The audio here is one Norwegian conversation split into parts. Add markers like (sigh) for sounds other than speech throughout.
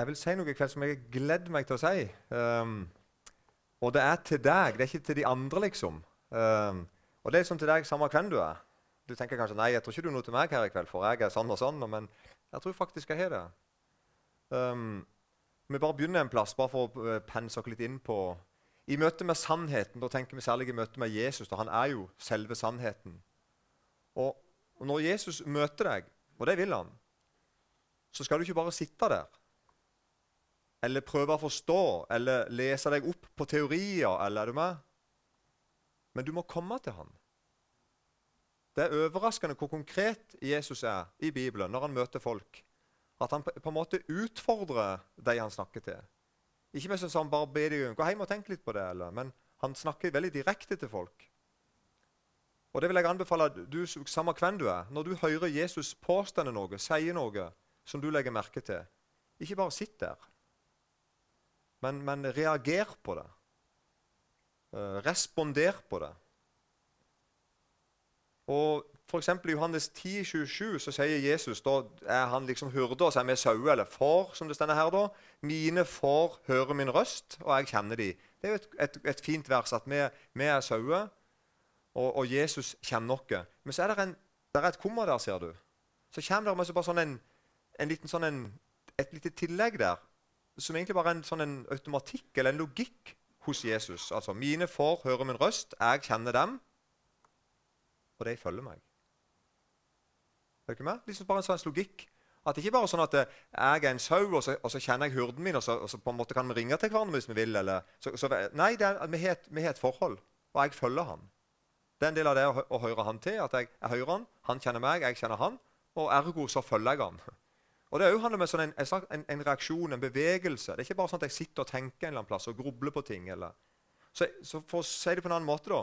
Jeg vil si noe i kveld som jeg gleder meg til å si. Um, og det er til deg, det er ikke til de andre, liksom. Um, og det er sånn til deg samme hvem du er. Du tenker kanskje nei, jeg tror ikke du er noe til meg her i kveld, for jeg er sånn og sånn. Men jeg tror faktisk jeg har det. Um, vi bare begynner en plass, bare for å uh, pense oss litt inn på I møte med sannheten, da tenker vi særlig i møte med Jesus. Da han er jo selve sannheten. Og, og når Jesus møter deg, og det vil han, så skal du ikke bare sitte der eller prøve å forstå eller lese deg opp på teorier. eller er du med? Men du må komme til ham. Det er overraskende hvor konkret Jesus er i Bibelen når han møter folk. At han på en måte utfordrer de han snakker til. Ikke med sånn bare be dem gå hjem og tenke litt på det, eller, men han snakker veldig direkte til folk. Og det vil jeg anbefale du, samme hvem du er. Når du hører Jesus påstå noe, sier noe som du legger merke til, ikke bare sitt der men, men reager på det. Uh, responder på det. Og for I Johannes 10, 27 så sier Jesus da er han liksom hyrde, og så er vi sauer, eller får, som det stender her. da. Mine får hører min røst, og jeg kjenner de. Det er jo et, et, et fint vers at vi, vi er sauer, og, og, Jesus kjenner oss. Men så er det, en, det er et komma der, ser du. Så kommer det bare sånn en, en liten sånn en, et lite tillegg der som egentlig bare er en, sånn en automatikk eller en logikk hos Jesus. Altså, Mine får høre min røst, jeg kjenner dem, og de følger meg. Er ikke med? Liksom bare en sånn logikk. At det ikke bare er sånn at eh, jeg er en sau, og så, og så kjenner jeg hurden min, og så, og så, på en måte kan vi ringe til hverandre hvis vi vil. Eller, så, nei, er, vi, har et, forhold, og jeg følger han. Det er en del av det å, å høre han til. At jeg, jeg hører han, han kjenner meg, jeg kjenner han. Og ergo så følger jeg han. (laughs) Og Det handler om sånn en, en, en, reaksjon, en bevegelse. Det er ikke bare sånn at jeg sitter og tenker en eller annen plass og grubler på ting. Så, så, for å si det på en annen måte, da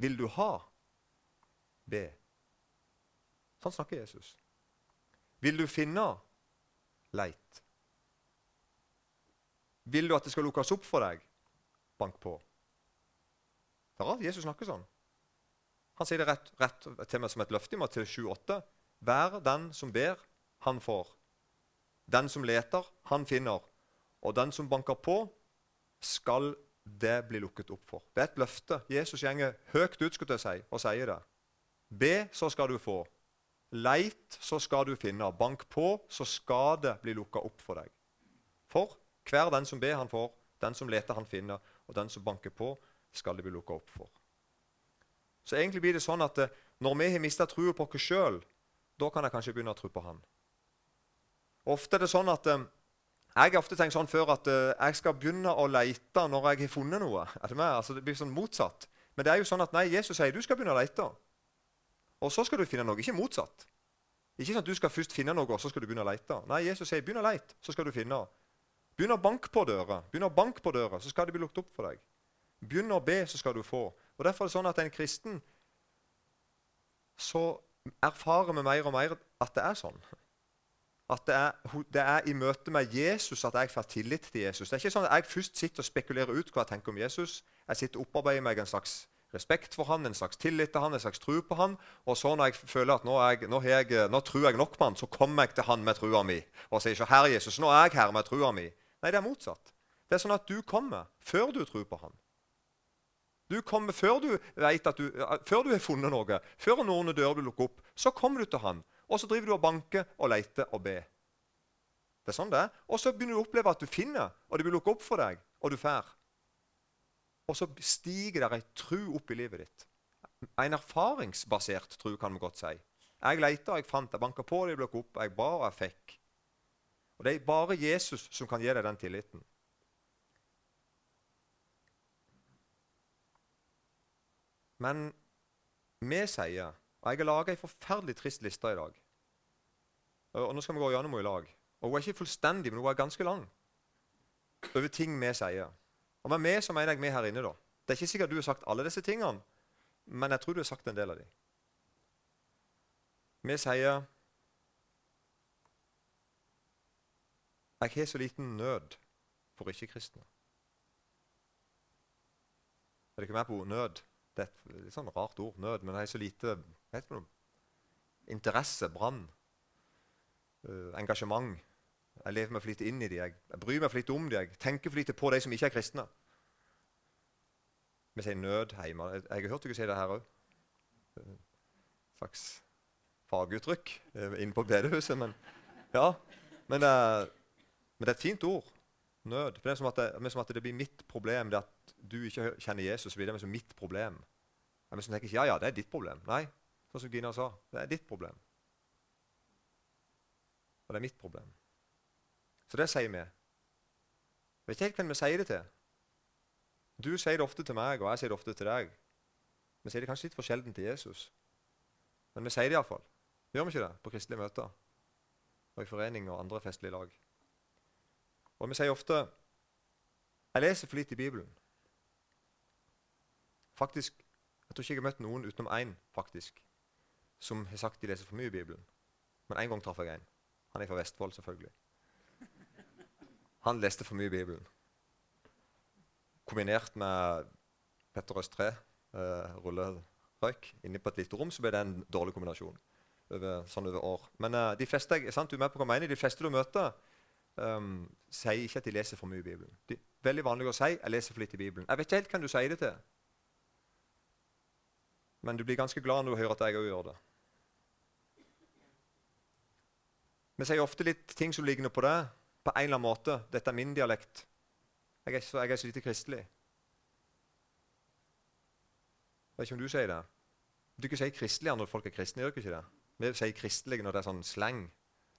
Vil du ha? Be. Sånn snakker Jesus. Vil du finne? Leit. Vil du at det skal lukkes opp for deg? Bank på. Det er rart Jesus snakker sånn. Han sier det rett, rett til meg som et løfte i Matteus 7,8. Vær den som ber, han får. Den som leter, han finner. Og den som banker på, skal det bli lukket opp for. Det er et løfte. Jesus gjenger høyt ut skulle jeg si, og sier det. Be, så skal du få. Leit, så skal du finne. Bank på, så skal det bli lukka opp for deg. For hver den som ber, han får. Den som leter, han finner. Og den som banker på, skal det bli lukka opp for. Så egentlig blir det sånn at eh, når vi har mista trua på oss sjøl, da kan jeg kanskje begynne å tro på Han. Ofte er det sånn at eh, Jeg har ofte tenkt sånn før at eh, jeg skal begynne å lete når jeg har funnet noe. Er det, med? Altså, det blir sånn motsatt. Men det er jo sånn at nei, Jesus sier du skal begynne å lete. Og så skal du finne noe. Ikke motsatt. Ikke sånn at du skal først finne noe, og så skal du begynne å lete. Nei, Jesus sier begynn å lete, så skal du finne. Begynn å banke på døra, begynn å banke på døra, så skal det bli lukket opp for deg. Begynn å be, så skal du få. Og Derfor er det sånn at en kristen så erfarer vi mer og mer at det er sånn at det er, det er, i møte med Jesus at jeg får tillit til Jesus. Det er ikke sånn at jeg først sitter og spekulerer ut hva jeg tenker om Jesus. Jeg sitter og opparbeider meg en slags respekt for han, en slags tillit til han, en slags tro på han. Og så når jeg føler at nå, jeg, nå, jeg, nå tror jeg nok på han, så kommer jeg til han med trua mi og sier ikke 'Herre Jesus, nå er jeg her med trua mi'. Nei, det er motsatt. Det er sånn at du kommer før du tror på han. Du kommer før du, at du, før du har funnet noe, før noen dører du lukker opp. Så kommer du til han. Og så driver du og banker og leter og ber. Det er sånn det er. Og så begynner du å oppleve at du finner, og det blir lukket opp for deg, og du får. Og så stiger det ei tru opp i livet ditt. En erfaringsbasert tru, kan vi godt si. Jeg leita, jeg fant, jeg banka på, det ble opp, jeg ba, og jeg fikk. Og Det er bare Jesus som kan gi deg den tilliten. Men vi sier og Jeg har laga ei forferdelig trist liste i dag. Og Nå skal vi gå gjennom henne i lag. Og Hun er ikke fullstendig, men hun er ganske lang. Over ting vi sier. Og med meg så mener jeg vi her inne. da. Det er ikke sikkert du har sagt alle disse tingene, men jeg tror du har sagt en del av dem. Vi sier Jeg har så liten nød for ikke-kristne. Er det ikke mer på nød? Det er et litt sånn rart ord, nød, men jeg har så lite vet noe, interesse, brann, uh, engasjement Jeg lever meg for lite inn i dem. Jeg, jeg bryr meg for lite om dem. Jeg tenker for lite på de som ikke er kristne. Vi sier nød hjemme. Jeg, har hørt dere si det her òg. Et slags faguttrykk eh, inne på bedehuset. Men, ja. men, det er, men det er et fint ord. Nød. For det er som at det, som at det blir mitt problem. Det at du ikke kjenner Jesus, blir det som mitt problem. Jeg tenker ikke ja, ja, det er ditt problem. Nei, sånn som Gina sa. Det er ditt problem. Og det er mitt problem. Så det sier vi. Jeg vet ikke helt hvem vi sier det til. Du sier det ofte til meg, og jeg sier det ofte til deg. Vi sier det kanskje litt for sjelden til Jesus. Men vi sier det iallfall. Gjør vi ikke det på kristelige møter? Og i forening og andre festlige lag. Og vi sier ofte Jeg leser for lite i Bibelen. Faktisk, Jeg tror ikke jeg har møtt noen utenom én faktisk, som har sagt de leser for mye i Bibelen. Men én gang traff jeg en. Han er fra Vestfold, selvfølgelig. Han leste for mye i Bibelen. Kombinert med Petter Østre, eh, rullerøyk, inni på et lite rom, så ble det en dårlig kombinasjon. Over, sånn over år. Men uh, de fleste sant, du er med på hva mener, de fleste du møter, um, sier ikke at de leser for mye i Bibelen. De, veldig vanlig å si 'jeg leser for lite i Bibelen'. Jeg vet ikke helt hvem du sier det til. Men du blir ganske glad når du hører at jeg òg gjør det. Vi sier ofte litt ting som ligner på det, på en eller annen måte. Dette er min dialekt. Jeg er så, jeg er så lite kristelig. Jeg vet ikke om du sier det. Du ikke sier kristelig når folk er kristne. gjør ikke det? Vi sier kristelig når det er sånn slang.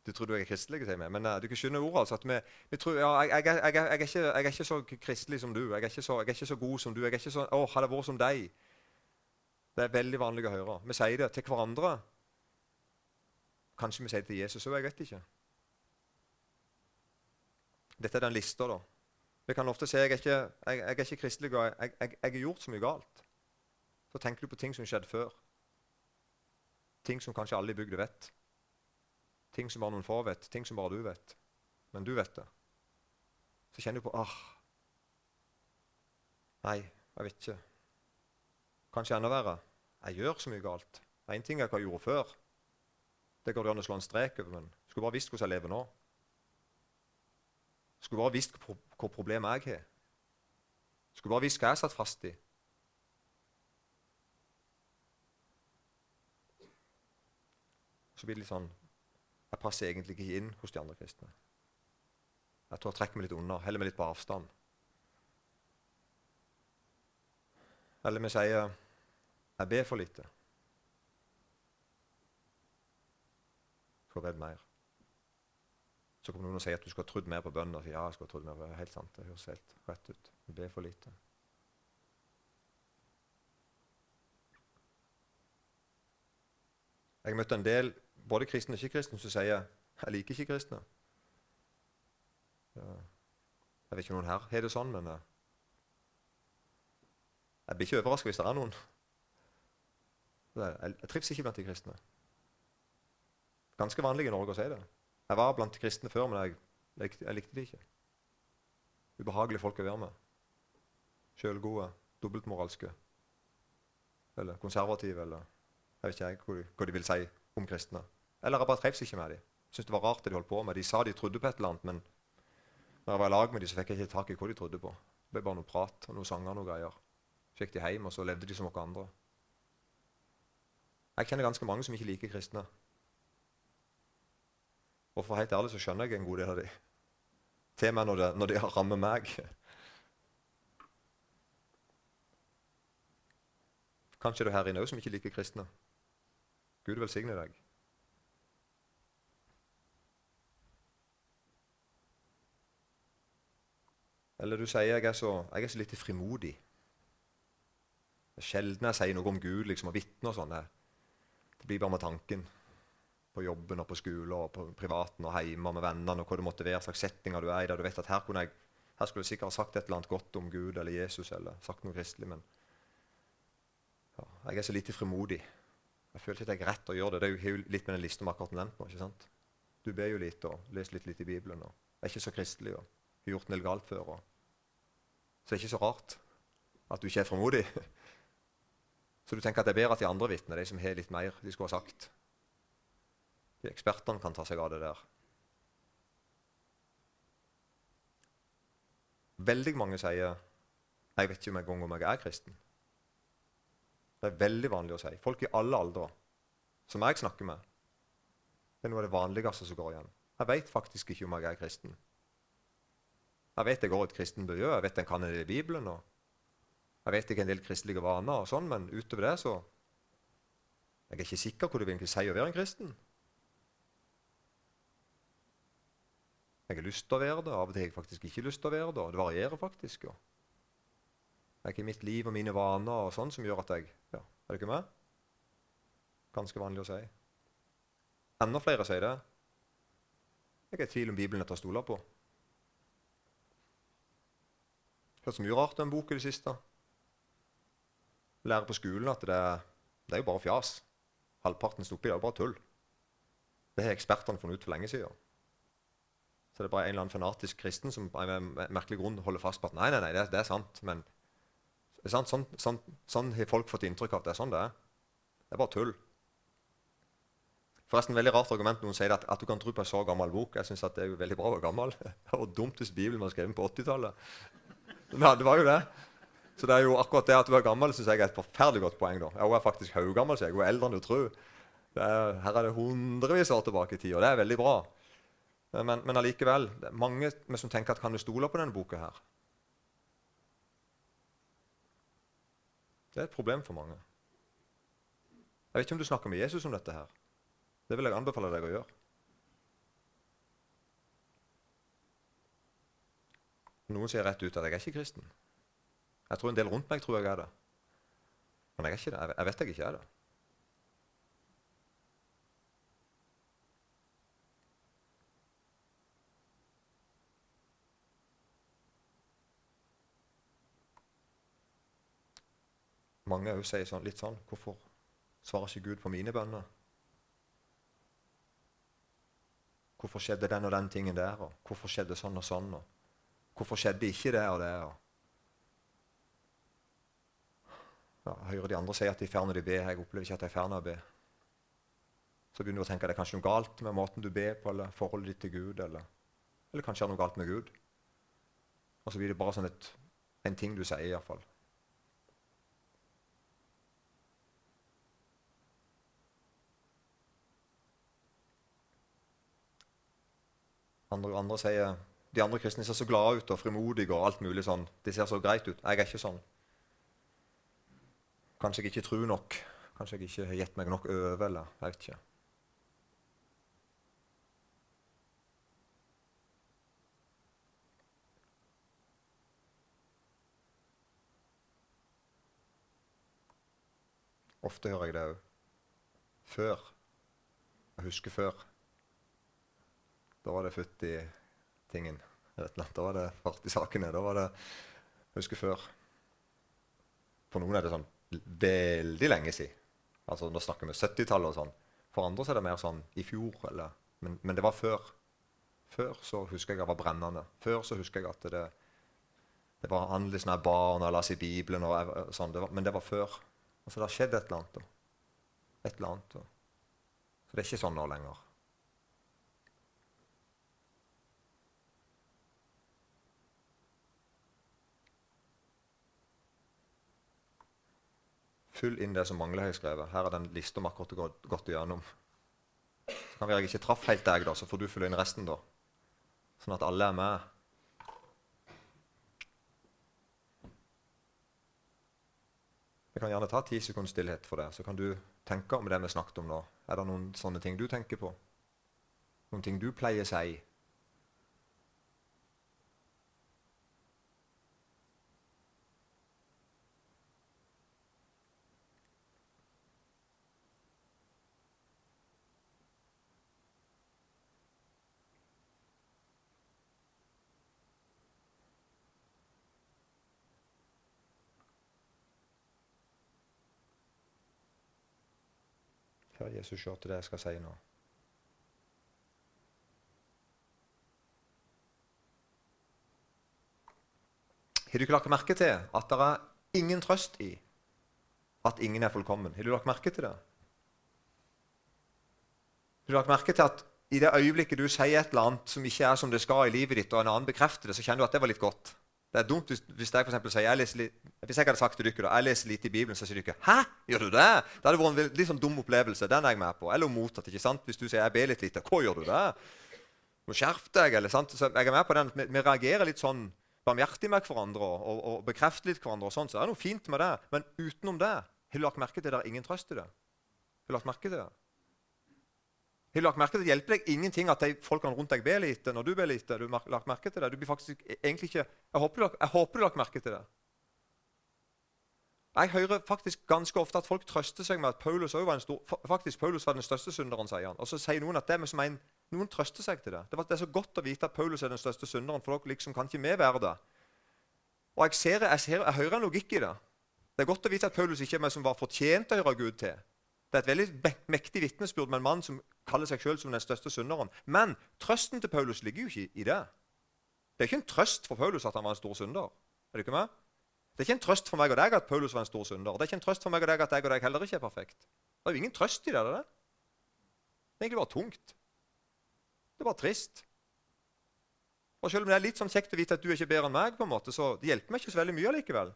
Du tror du er kristelig, sier vi. Men uh, du ikke skjønner ordet. altså. Vi, vi, tror, ja, jeg, jeg, jeg, er ikke, jeg, er ikke, så kristelig som du. Jeg er ikke så, er ikke så god som du. Jeg er ikke så, å, Hadde vært som deg. Det er veldig vanlig å høre. Vi sier det til hverandre. Kanskje vi sier det til Jesus òg. Jeg vet ikke. Dette er den lista, da. Vi kan ofte si jeg er ikke, jeg, jeg er ikke kristelig og jeg, jeg, har gjort så mye galt. Så tenker du på ting som skjedde før. Ting som kanskje alle i bygda vet. Ting som bare noen få vet. Ting som bare du vet. Men du vet det. Så kjenner du på ah, Nei, jeg vet ikke. Kanskje enda verre. Jeg gjør så mye galt. Én ting er hva jeg gjorde før. Det går det an å slå en strek over, men skulle bare visst hvordan jeg lever nå. Skulle bare visst hva problemet jeg har. Skulle bare visst hva jeg satt fast i. Så blir det litt sånn Jeg passer egentlig ikke inn hos de andre kristne. Jeg tror jeg trekker meg litt unna, heller meg litt på avstand. Eller vi sier jeg ber for lite. Får bedt mer. Så kommer noen og sier at du skulle ha trodd mer på sier, ja, jeg skulle ha trodd mer på Helt sant. Det høres helt rett ut. Vi ber for lite. Jeg møtte en del både kristne og ikke-kristne som sier jeg liker ikke kristne. Jeg vet ikke om noen her har det sånn, men uh, jeg blir ikke overraska hvis det er noen. Jeg, trives ikke blant de kristne. Ganske vanlig i Norge å si det. Jeg var blant kristne før, men jeg, jeg, jeg likte de ikke. Ubehagelige folk å være med. Sjølgode, dobbeltmoralske. Eller konservative, eller jeg vet ikke jeg, hva de vil si om kristne. Eller jeg bare trivs ikke med dem. Syns det var rart det de holdt på med. De sa de trodde på et eller annet, men når jeg var i lag med dem, så fikk jeg ikke tak i hva de trodde på. Det ble bare noe prat og noen sanger og noe greier. Så gikk de hjem, og så levde de som oss andre. Jeg kjenner ganske mange som ikke liker kristne. Og for helt ærlig så skjønner jeg en god del av dem. Til meg når, det, når det rammer meg. Kanskje det er her inne òg som ikke liker kristne. Gud velsigne deg. Eller du sier jeg er så, jeg er så lite frimodig. Det er sjelden jeg sier noe om Gud liksom, og vitner og sånn. Det blir bare med tanken på jobben og på skolen og på privaten og hjemme med vennene og hva det måtte være, slags settinger du er i der du vet at her, jeg, her skulle jeg sikkert ha sagt et eller annet godt om Gud eller Jesus eller sagt noe kristelig, men ja, jeg er så lite frimodig. Jeg føler ikke at jeg er rett å gjøre det. Det er jo litt med den lista vi akkurat nevnt nå. ikke sant? Du ber jo litt og leser litt, litt i Bibelen og er ikke så kristelig og har gjort en del galt før. Og. Så det er ikke så rart at du ikke er frimodig. (laughs) Så du tenker at det er bedre at de andre vitner, de som har litt mer de skulle ha sagt. De ekspertene kan ta seg av det der. Veldig mange sier 'Jeg vet ikke om jeg engang om jeg er kristen'. Det er veldig vanlig å si. Folk i alle aldre som jeg snakker med, det er noe av det vanligste som går igjen. Jeg vet faktisk ikke om jeg er kristen. Jeg vet jeg går i et kristent miljø, jeg vet en kan det i Bibelen. og jeg vet ikke en del kristelige vaner, og sånn, men utover det så Jeg er ikke sikker på hva det vil si å være en kristen. Jeg har lyst til å være det, av og til har jeg faktisk ikke lyst til å være det. og Det varierer faktisk. jo. Det er ikke mitt liv og mine vaner og sånn som gjør at jeg ja, Er det ikke meg? Ganske vanlig å si. Enda flere sier det. Jeg er i tvil om Bibelen er til å stole på. Hørt så mye rart om en bok i det siste. Lærer på skolen at det, det er jo bare fjas. Halvparten stopper i det er jo bare tull. Det har ekspertene funnet ut for lenge siden. Så det er bare en eller annen fanatisk kristen som av merkelig grunn holder fast på at nei, nei, nei, det, det er sant. Men det er sant, sånn, sånn, sånn, har folk fått inntrykk av at det er sånn det er. Det er bare tull. Forresten, veldig rart argument noen sier at, at du kan tro på en så gammel bok. Jeg synes det er jo veldig bra å være gammel. (laughs) Det var dumt hvis Bibelen var skrevet på 80-tallet. Ja, det var jo det. Så det er jo akkurat det at du er gammel, synes jeg er et forferdelig godt poeng. da. Jeg er faktisk haugammel, så jeg er eldre enn du tror. Er, her er det hundrevis år tilbake i tid, og det er veldig bra. Men, men allikevel, det er mange som tenker at kan du stole på denne boka her? Det er et problem for mange. Jeg vet ikke om du snakker med Jesus om dette her. Det vil jeg anbefale deg å gjøre. Noen sier rett ut at jeg er ikke kristen. Jeg tror en del rundt meg tror jeg er det. Men jeg er ikke det. Jeg vet jeg ikke er det. Mange òg sier sånn, litt sånn Hvorfor svarer ikke Gud på mine bønner? Hvorfor skjedde den og den tingen der? Og hvorfor skjedde sånn og sånn? Og hvorfor skjedde ikke det og det? Og ja, hører de andre si at de er ferdig når de ber. Jeg opplever ikke at jeg er ferdig med å be. Så begynner du å tenke at det er kanskje noe galt med måten du ber på, eller forholdet ditt til Gud, eller, eller kanskje er noe galt med Gud. Og så blir det bare sånn et, en ting du sier, iallfall. Andre, andre sier de andre kristne ser så glade ut og frimodige og alt mulig sånn. De ser så greit ut. Jeg er ikke sånn. Kanskje jeg ikke tror nok. Kanskje jeg ikke har gitt meg nok over. eller jeg vet ikke. Ofte hører jeg det òg. Før. Jeg husker før. Da var det futt i tingen. Da var det fart i sakene. Da var det Jeg husker før. For noen er det sånn veldig lenge siden. Altså, Nå snakker vi 70-tallet og sånn. For andre så er det mer sånn i fjor. Eller, men, men, det var før. Før så husker jeg det var brennende. Før så husker jeg at det, det var annerledes når jeg barn og las i Bibelen. og jeg, sånn. Det var, men det var før. Altså, det har skjedd et eller annet. Da. Et eller annet. Da. Så det er ikke sånn nå lenger. Fyll inn det som mangler, har jeg skrevet. Her er den lista vi akkurat har gått igjennom. Så kan jeg ikke traff helt deg, da, så får du fylle inn resten, da. Sånn at alle er med. Vi kan gjerne ta ti sekunds stillhet for det, så kan du tenke om det vi snakket om nå. Er det noen sånne ting du tenker på? Noen ting du pleier å si? Kjære Jesus, se til det jeg skal si nå. Har du ikke lagt merke til at det er ingen trøst i at ingen er fullkommen? Har du lagt merke til det? Har du lagt merke til at i det øyeblikket du sier et eller annet som ikke er som det skal i livet ditt, og en annen bekrefter det, så kjenner du at det var litt godt? Det er dumt hvis, hvis jeg for eksempel sier jeg leser litt, hvis jeg hadde sagt til dere da, jeg leser lite i Bibelen, så sier dere 'Hæ, gjør du det?' Det hadde vært en litt sånn dum opplevelse. Den er jeg med på. Eller motsatt. ikke sant? Hvis du sier 'jeg ber litt lite', 'Hva gjør du det?' Må skjerpe deg. eller sant? Så jeg er med på den. Vi, vi reagerer litt sånn barmhjertig med hverandre og, og, bekrefter litt hverandre. og sånn, så det er noe fint med det. Men utenom det har du lagt merke til det er ingen trøst i det. Har du lagt merke til det? Har du lagt merke til Det hjelper deg ingenting at de folkene rundt deg ber lite når du ber lite. Du har lagt merke til det. Du blir faktisk egentlig ikke, Jeg håper du, har lagt merke til det. Jeg hører faktisk ganske ofte at folk trøster seg med at Paulus, var, stor, faktisk Paulus var den største synderen. sier han. Og så sier noen at det er som en, noen trøster seg til det. Det, det er så godt å vite at Paulus er den største synderen, for dere liksom kan ikke vi være det. Og jeg, ser, jeg, ser, jeg hører en logikk i det. Det er godt å vite at Paulus ikke er meg som var fortjent å høre Gud til. Det er et veldig mektig vitnesbyrd med en mann som kaller seg selv som den største synderen. Men trøsten til Paulus ligger jo ikke i det. Det er ikke en trøst for Paulus at han var en stor synder. Er du ikke med? Det er ikke en trøst for meg og deg at Paulus var en stor synder. Det er ikke en trøst for meg og deg at jeg og deg heller ikke er perfekt. Det er jo ingen trøst i det. Det er egentlig bare tungt. Det er bare trist. Og Selv om det er litt sånn kjekt å vite at du er ikke bedre enn meg, på en måte, så det hjelper meg ikke så veldig mye likevel.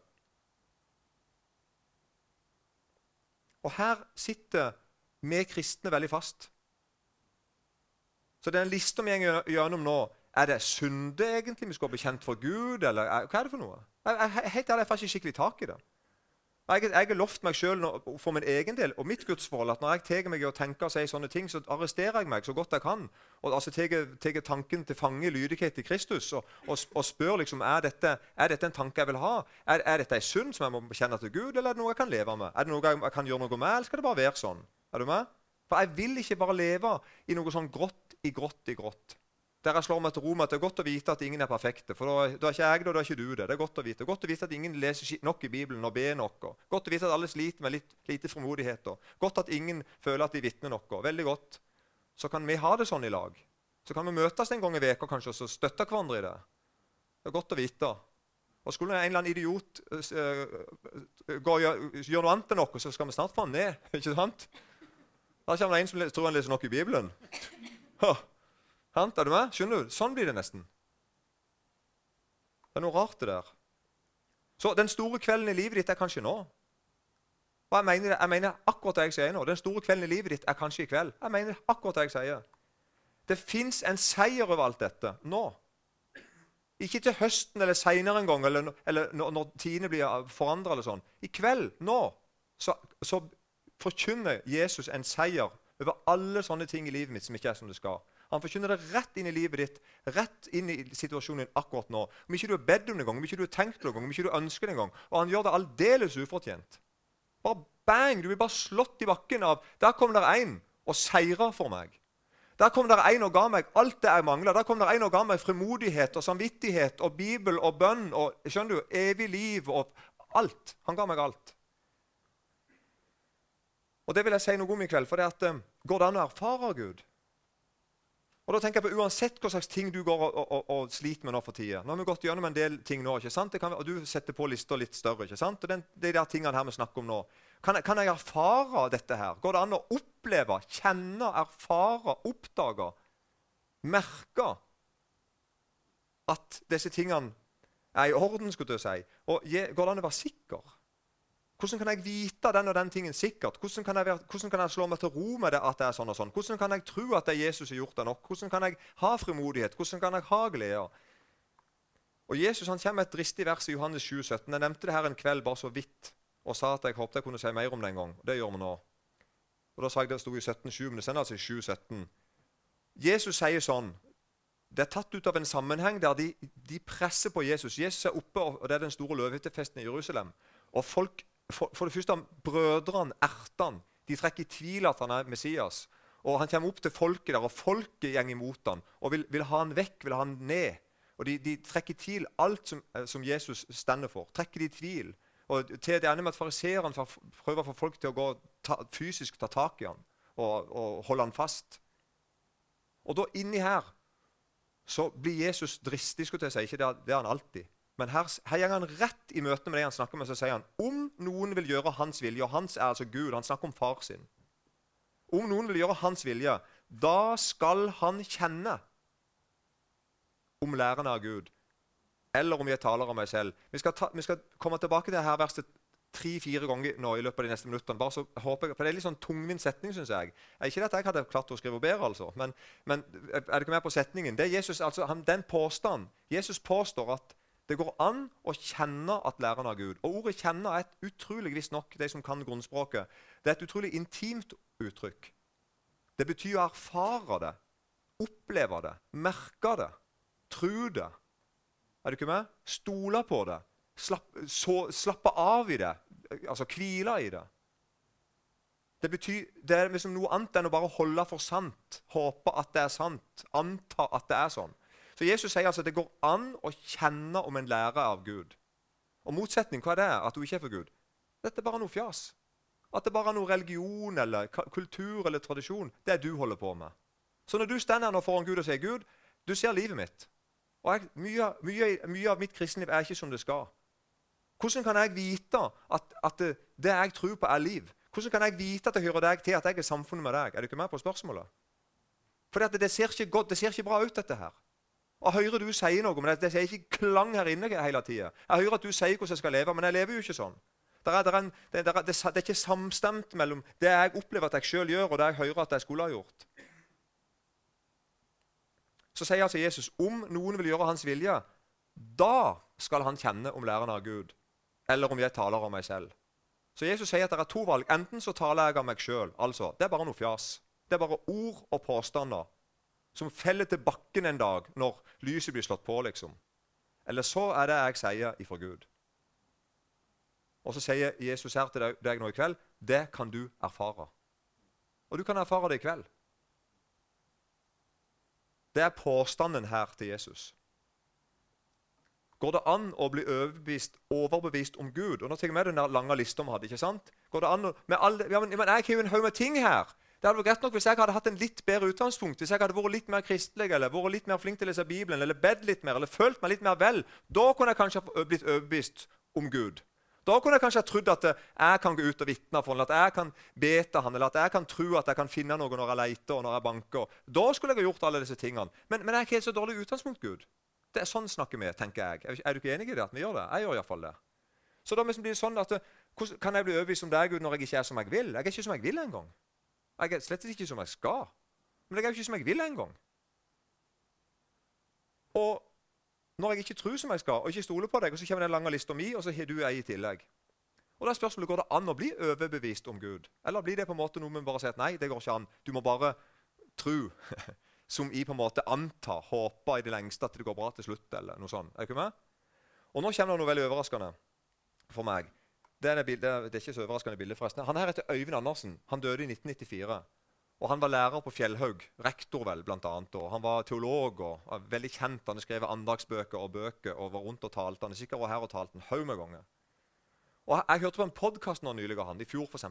Og her sitter vi kristne veldig fast. Så den lista vi går gjennom nå, er det synde egentlig vi skal bekjent for Gud, eller hva er det for noe? Jeg, jeg, helt ærlig, jeg får ikke skikkelig tak i det. Jeg, jeg har lovt meg sjøl for min egen del og mitt gudsforhold at når jeg tar meg i å tenke og si sånne ting, så arresterer jeg meg så godt jeg kan. Og altså tar tanken til fange lydighet til Kristus og, og, og spør liksom, er dette, er dette en tanke jeg vil ha. Er, er dette en synd som jeg må bekjenne til Gud, eller er det noe jeg kan leve med? Er det noe jeg kan gjøre noe med, eller skal det bare være sånn? Er du med? For jeg vil ikke bare leve i noe sånn grått i grått i grått. Der jeg slår meg til ro med at det er godt å vite at ingen er perfekte. For da, da er ikke jeg det, og da er ikke du det. Det er godt å vite. Godt å vite at ingen leser nok i Bibelen og ber nok. Godt å vite at alle sliter med litt lite frimodighet. Godt at ingen føler at de vitner noe. Veldig godt. Så kan vi ha det sånn i lag. Så kan vi møtes en gang i veka kanskje, og støtte hverandre i det. Det er godt å vite. Og Skulle en eller annen idiot uh, gjøre noe annet enn noe, så skal vi snart få han ned. (laughs) ikke sant? Da kommer det en som tror han leser nok i Bibelen. Huh. Er du med? Skjønner du? Sånn blir det nesten. Det er noe rart, det der. Så den store kvelden i livet ditt er kanskje nå. Og jeg mener, jeg mener akkurat det jeg sier nå. Den store kvelden i livet ditt er kanskje i kveld. Jeg mener akkurat det jeg sier. Det fins en seier over alt dette nå. Ikke til høsten eller seinere en gang, eller, eller når, når tidene blir forandra. Sånn. I kveld, nå, så, så forkynner Jesus en seier over alle sånne ting i livet mitt som ikke er som det skal. Han forkynner det rett inn i livet ditt, rett inn i situasjonen din akkurat nå. Om ikke du har bedt om det engang, om ikke du har tenkt det engang, om ikke du ønsker det engang. Og han gjør det aldeles ufortjent. Bare bang! Du blir bare slått i bakken av Der kom der en og seira for meg. Der kom der en og ga meg alt det jeg mangla. Der kom der en og ga meg frimodighet og samvittighet og Bibel og bønn og skjønner du, evig liv og alt. Han ga meg alt. Og Det vil jeg si noe om i kveld. for det at, eh, Går det an å erfare Gud? Og da tenker jeg på Uansett hva slags ting du går og, og, og sliter med nå for tida Nå har vi gått gjennom en del ting nå, ikke sant? Kan, og du setter på lista litt større. ikke sant? Og den, de tingene her vi snakker om nå. Kan, kan, jeg erfare dette her? Går det an å oppleve, kjenne, erfare, oppdage, merke at disse tingene er i orden? skulle du si? Og Går det an å være sikker? Hvordan kan jeg vite den og den tingen sikkert? Hvordan kan, jeg, hvordan kan jeg, slå meg til ro med det at det er sånn og sånn? Hvordan kan jeg tro at det Jesus har gjort det nok? Hvordan kan jeg ha frimodighet? Hvordan kan jeg ha glede? Og Jesus han kommer med et dristig vers i Johannes 7, 17. Jeg nevnte det her en kveld bare så vidt og sa at jeg håpet jeg kunne si mer om det en gang. Det gjør vi nå. Og Da sa jeg det sto i 17,7, men det sender altså i 7,17. Jesus sier sånn Det er tatt ut av en sammenheng der de, de presser på Jesus. Jesus er oppe, og Det er den store løvehyttefesten i Jerusalem. Og folk for, for, det første, Brødrene, ertene, de trekker i tvil at han er Messias. Og Han kommer opp til folket der, og folket går imot ham og vil, vil, ha han vekk, vil ha han ned. Og De, de trekker i tvil alt som, eh, som, Jesus stender for. trekker de i tvil. Og til det ender med at Fariseerne prøver å få folk til å gå ta, fysisk ta tak i ham og, og holde ham fast. Og da inni her så blir Jesus dristig. skulle jeg si. Ikke det, det er han alltid. Men her, her går han rett i møte med det han snakker med, så sier han om noen vil gjøre hans vilje Og hans er altså Gud. Han snakker om far sin. Om noen vil gjøre hans vilje, da skal han kjenne om lærerne av Gud. eller om jeg taler av meg selv. Vi skal, ta, vi skal komme tilbake til dette verset tre-fire ganger nå i løpet av de neste minuttene. bare så håper jeg, for Det er litt sånn tungvint setning, syns jeg. Ikke at jeg hadde klart å skrive bedre, altså. Men, men er ikke med på setningen? Det er Jesus, altså, han, den påstanden. Jesus påstår at det går an å kjenne at læreren har Gud. Og Ordet 'kjenne' er et utrolig nok de som kan grunnspråket, det er et utrolig intimt uttrykk. Det betyr å erfare det, oppleve det, merke det, tro det. Er du ikke med? Stole på det. Slapp, så, slappe av i det. Altså hvile i det. Det betyr, det er liksom noe annet enn å bare holde for sant, håpe at det er sant, anta at det er sånn. Så Jesus sier altså at det går an å kjenne om en lærer av Gud. Og motsetning, hva er det? At du ikke er for Gud? Dette er bare noe fjas. At det bare er noe religion eller kultur eller tradisjon. Det du holder på med. Så når du står her foran Gud og sier, 'Gud, du ser livet mitt', og jeg, mye, mye, mye, av mitt kristenliv er ikke som det skal', hvordan kan jeg vite at, at det, det jeg tror på, er liv? Hvordan kan jeg vite at jeg hører deg til, at jeg er samfunnet med deg? Er du ikke med på spørsmålet? For det, det ser ikke bra ut, dette her. Og hører du sier noe, men det, det er ikke klang her inne hele tida. Jeg hører at du sier hvordan jeg skal leve, men jeg lever jo ikke sånn. Det er, er, en, det, er, det er, ikke samstemt mellom det jeg opplever at jeg sjøl gjør, og det jeg hører at jeg skulle ha gjort. Så sier altså Jesus om noen vil gjøre hans vilje, da skal han kjenne om læreren av Gud, eller om jeg taler om meg selv. Så Jesus sier at det er to valg. Enten så taler jeg av meg sjøl. Altså, det er bare noe fjas. Det er bare ord og påstander som feller til bakken en dag når lyset blir slått på. liksom. Eller så er det jeg sier ifra Gud. Og så sier Jesus her til deg nå i kveld det kan du erfare. Og du kan erfare det i kveld. Det er påstanden her til Jesus. Går det an å bli overbevist, overbevist om Gud? Og nå tenker jeg med den lange lista vi hadde. ikke sant? Går det an å, alle, ja, men Jeg har jo en haug med ting her. Det hadde vært greit nok Hvis jeg hadde hatt en litt bedre utgangspunkt, hvis jeg hadde vært litt mer kristelig, eller vært litt mer flink til å lese Bibelen, eller bedt litt mer, eller følt meg litt mer vel, da kunne jeg kanskje blitt overbevist om Gud. Da kunne jeg kanskje ha trodd at jeg kan gå ut og vitne for ham, at jeg kan be til ham, eller at jeg kan tro at jeg kan finne noe når jeg leter og når jeg banker. Da skulle jeg ha gjort alle disse tingene. Men, men jeg er ikke helt så dårlig utgangspunkt, Gud. Det er sånn snakker vi, tenker jeg. Er du ikke enig i det? at vi gjør det? Jeg gjør iallfall det. Så da blir det sånn at, Kan jeg bli overbevist om deg, Gud, når jeg ikke er som jeg vil? Jeg er ikke som jeg vil engang. Jeg er slett ikke som jeg skal. Men jeg er jo ikke som jeg vil engang. Og når jeg ikke tror som jeg skal, og ikke stoler på deg, og så kommer den lange lista mi, og så har du ei i tillegg. Og da er spørsmålet, Går det an å bli overbevist om Gud? Eller blir det på en måte noe vi bare sier at nei, det går ikke an. Du må bare tro. (laughs) Som i på en måte anta, håpe i det lengste at det går bra til slutt. eller noe sånt. Er ikke med? Og nå kommer det noe veldig overraskende for meg. Er, bildet, det er, ikke så overraskende bilde, forresten. Han her heter Øyvind Andersen. Han døde i 1994. Og Han var lærer på Fjellhaug, rektor vel, blant annet, og Han var teolog og var veldig kjent. Han skrev andagsbøker og bøker og var rundt og talte. Han er sikkert her og talte en haug med ganger. Og Jeg hørte på en podkast nylig av han, i fjor f.eks.